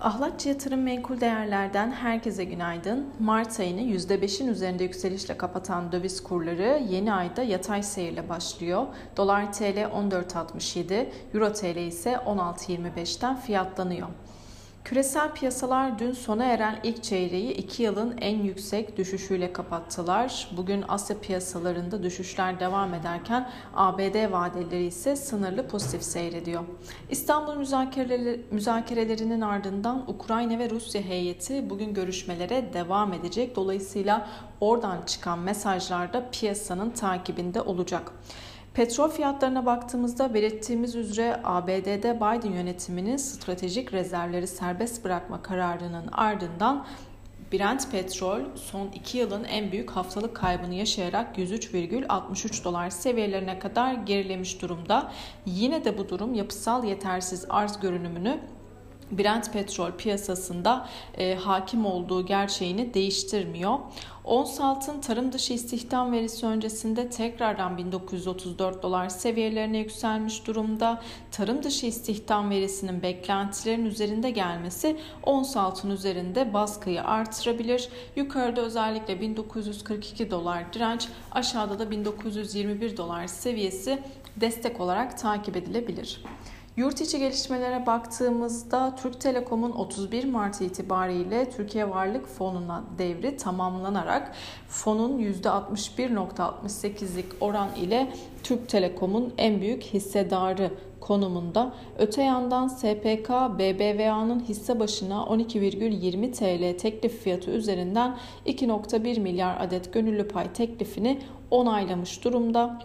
Ahlatçı Yatırım Menkul Değerler'den herkese günaydın. Mart ayını %5'in üzerinde yükselişle kapatan döviz kurları yeni ayda yatay seyirle başlıyor. Dolar TL 14.67, Euro TL ise 16.25'ten fiyatlanıyor. Küresel piyasalar dün sona eren ilk çeyreği 2 yılın en yüksek düşüşüyle kapattılar. Bugün Asya piyasalarında düşüşler devam ederken ABD vadeleri ise sınırlı pozitif seyrediyor. İstanbul müzakereleri, müzakerelerinin ardından Ukrayna ve Rusya heyeti bugün görüşmelere devam edecek. Dolayısıyla oradan çıkan mesajlar da piyasanın takibinde olacak. Petrol fiyatlarına baktığımızda belirttiğimiz üzere ABD'de Biden yönetiminin stratejik rezervleri serbest bırakma kararının ardından Brent petrol son 2 yılın en büyük haftalık kaybını yaşayarak 103,63 dolar seviyelerine kadar gerilemiş durumda. Yine de bu durum yapısal yetersiz arz görünümünü Brent petrol piyasasında e, hakim olduğu gerçeğini değiştirmiyor. Ons altın tarım dışı istihdam verisi öncesinde tekrardan 1934 dolar seviyelerine yükselmiş durumda. Tarım dışı istihdam verisinin beklentilerin üzerinde gelmesi ons altın üzerinde baskıyı artırabilir. Yukarıda özellikle 1942 dolar direnç, aşağıda da 1921 dolar seviyesi destek olarak takip edilebilir. Yurt içi gelişmelere baktığımızda Türk Telekom'un 31 Mart itibariyle Türkiye Varlık Fonu'na devri tamamlanarak fonun %61.68'lik oran ile Türk Telekom'un en büyük hissedarı konumunda. Öte yandan SPK BBVA'nın hisse başına 12,20 TL teklif fiyatı üzerinden 2.1 milyar adet gönüllü pay teklifini onaylamış durumda.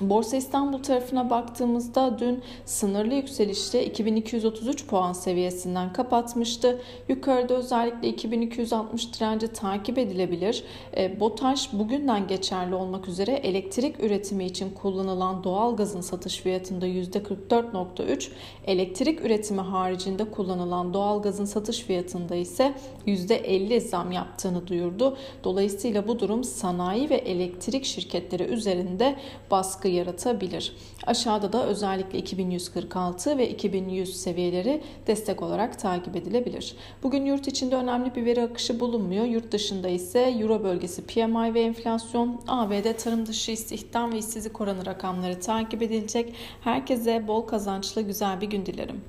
Borsa İstanbul tarafına baktığımızda dün sınırlı yükselişte 2233 puan seviyesinden kapatmıştı. Yukarıda özellikle 2260 direnci takip edilebilir. E, BOTAŞ bugünden geçerli olmak üzere elektrik üretimi için kullanılan doğal gazın satış fiyatında %44.3, elektrik üretimi haricinde kullanılan doğal gazın satış fiyatında ise %50 zam yaptığını duyurdu. Dolayısıyla bu durum sanayi ve elektrik şirketleri üzerinde baskı baskı yaratabilir. Aşağıda da özellikle 2146 ve 2100 seviyeleri destek olarak takip edilebilir. Bugün yurt içinde önemli bir veri akışı bulunmuyor. Yurt dışında ise Euro bölgesi PMI ve enflasyon, ABD tarım dışı istihdam ve işsizlik oranı rakamları takip edilecek. Herkese bol kazançlı güzel bir gün dilerim.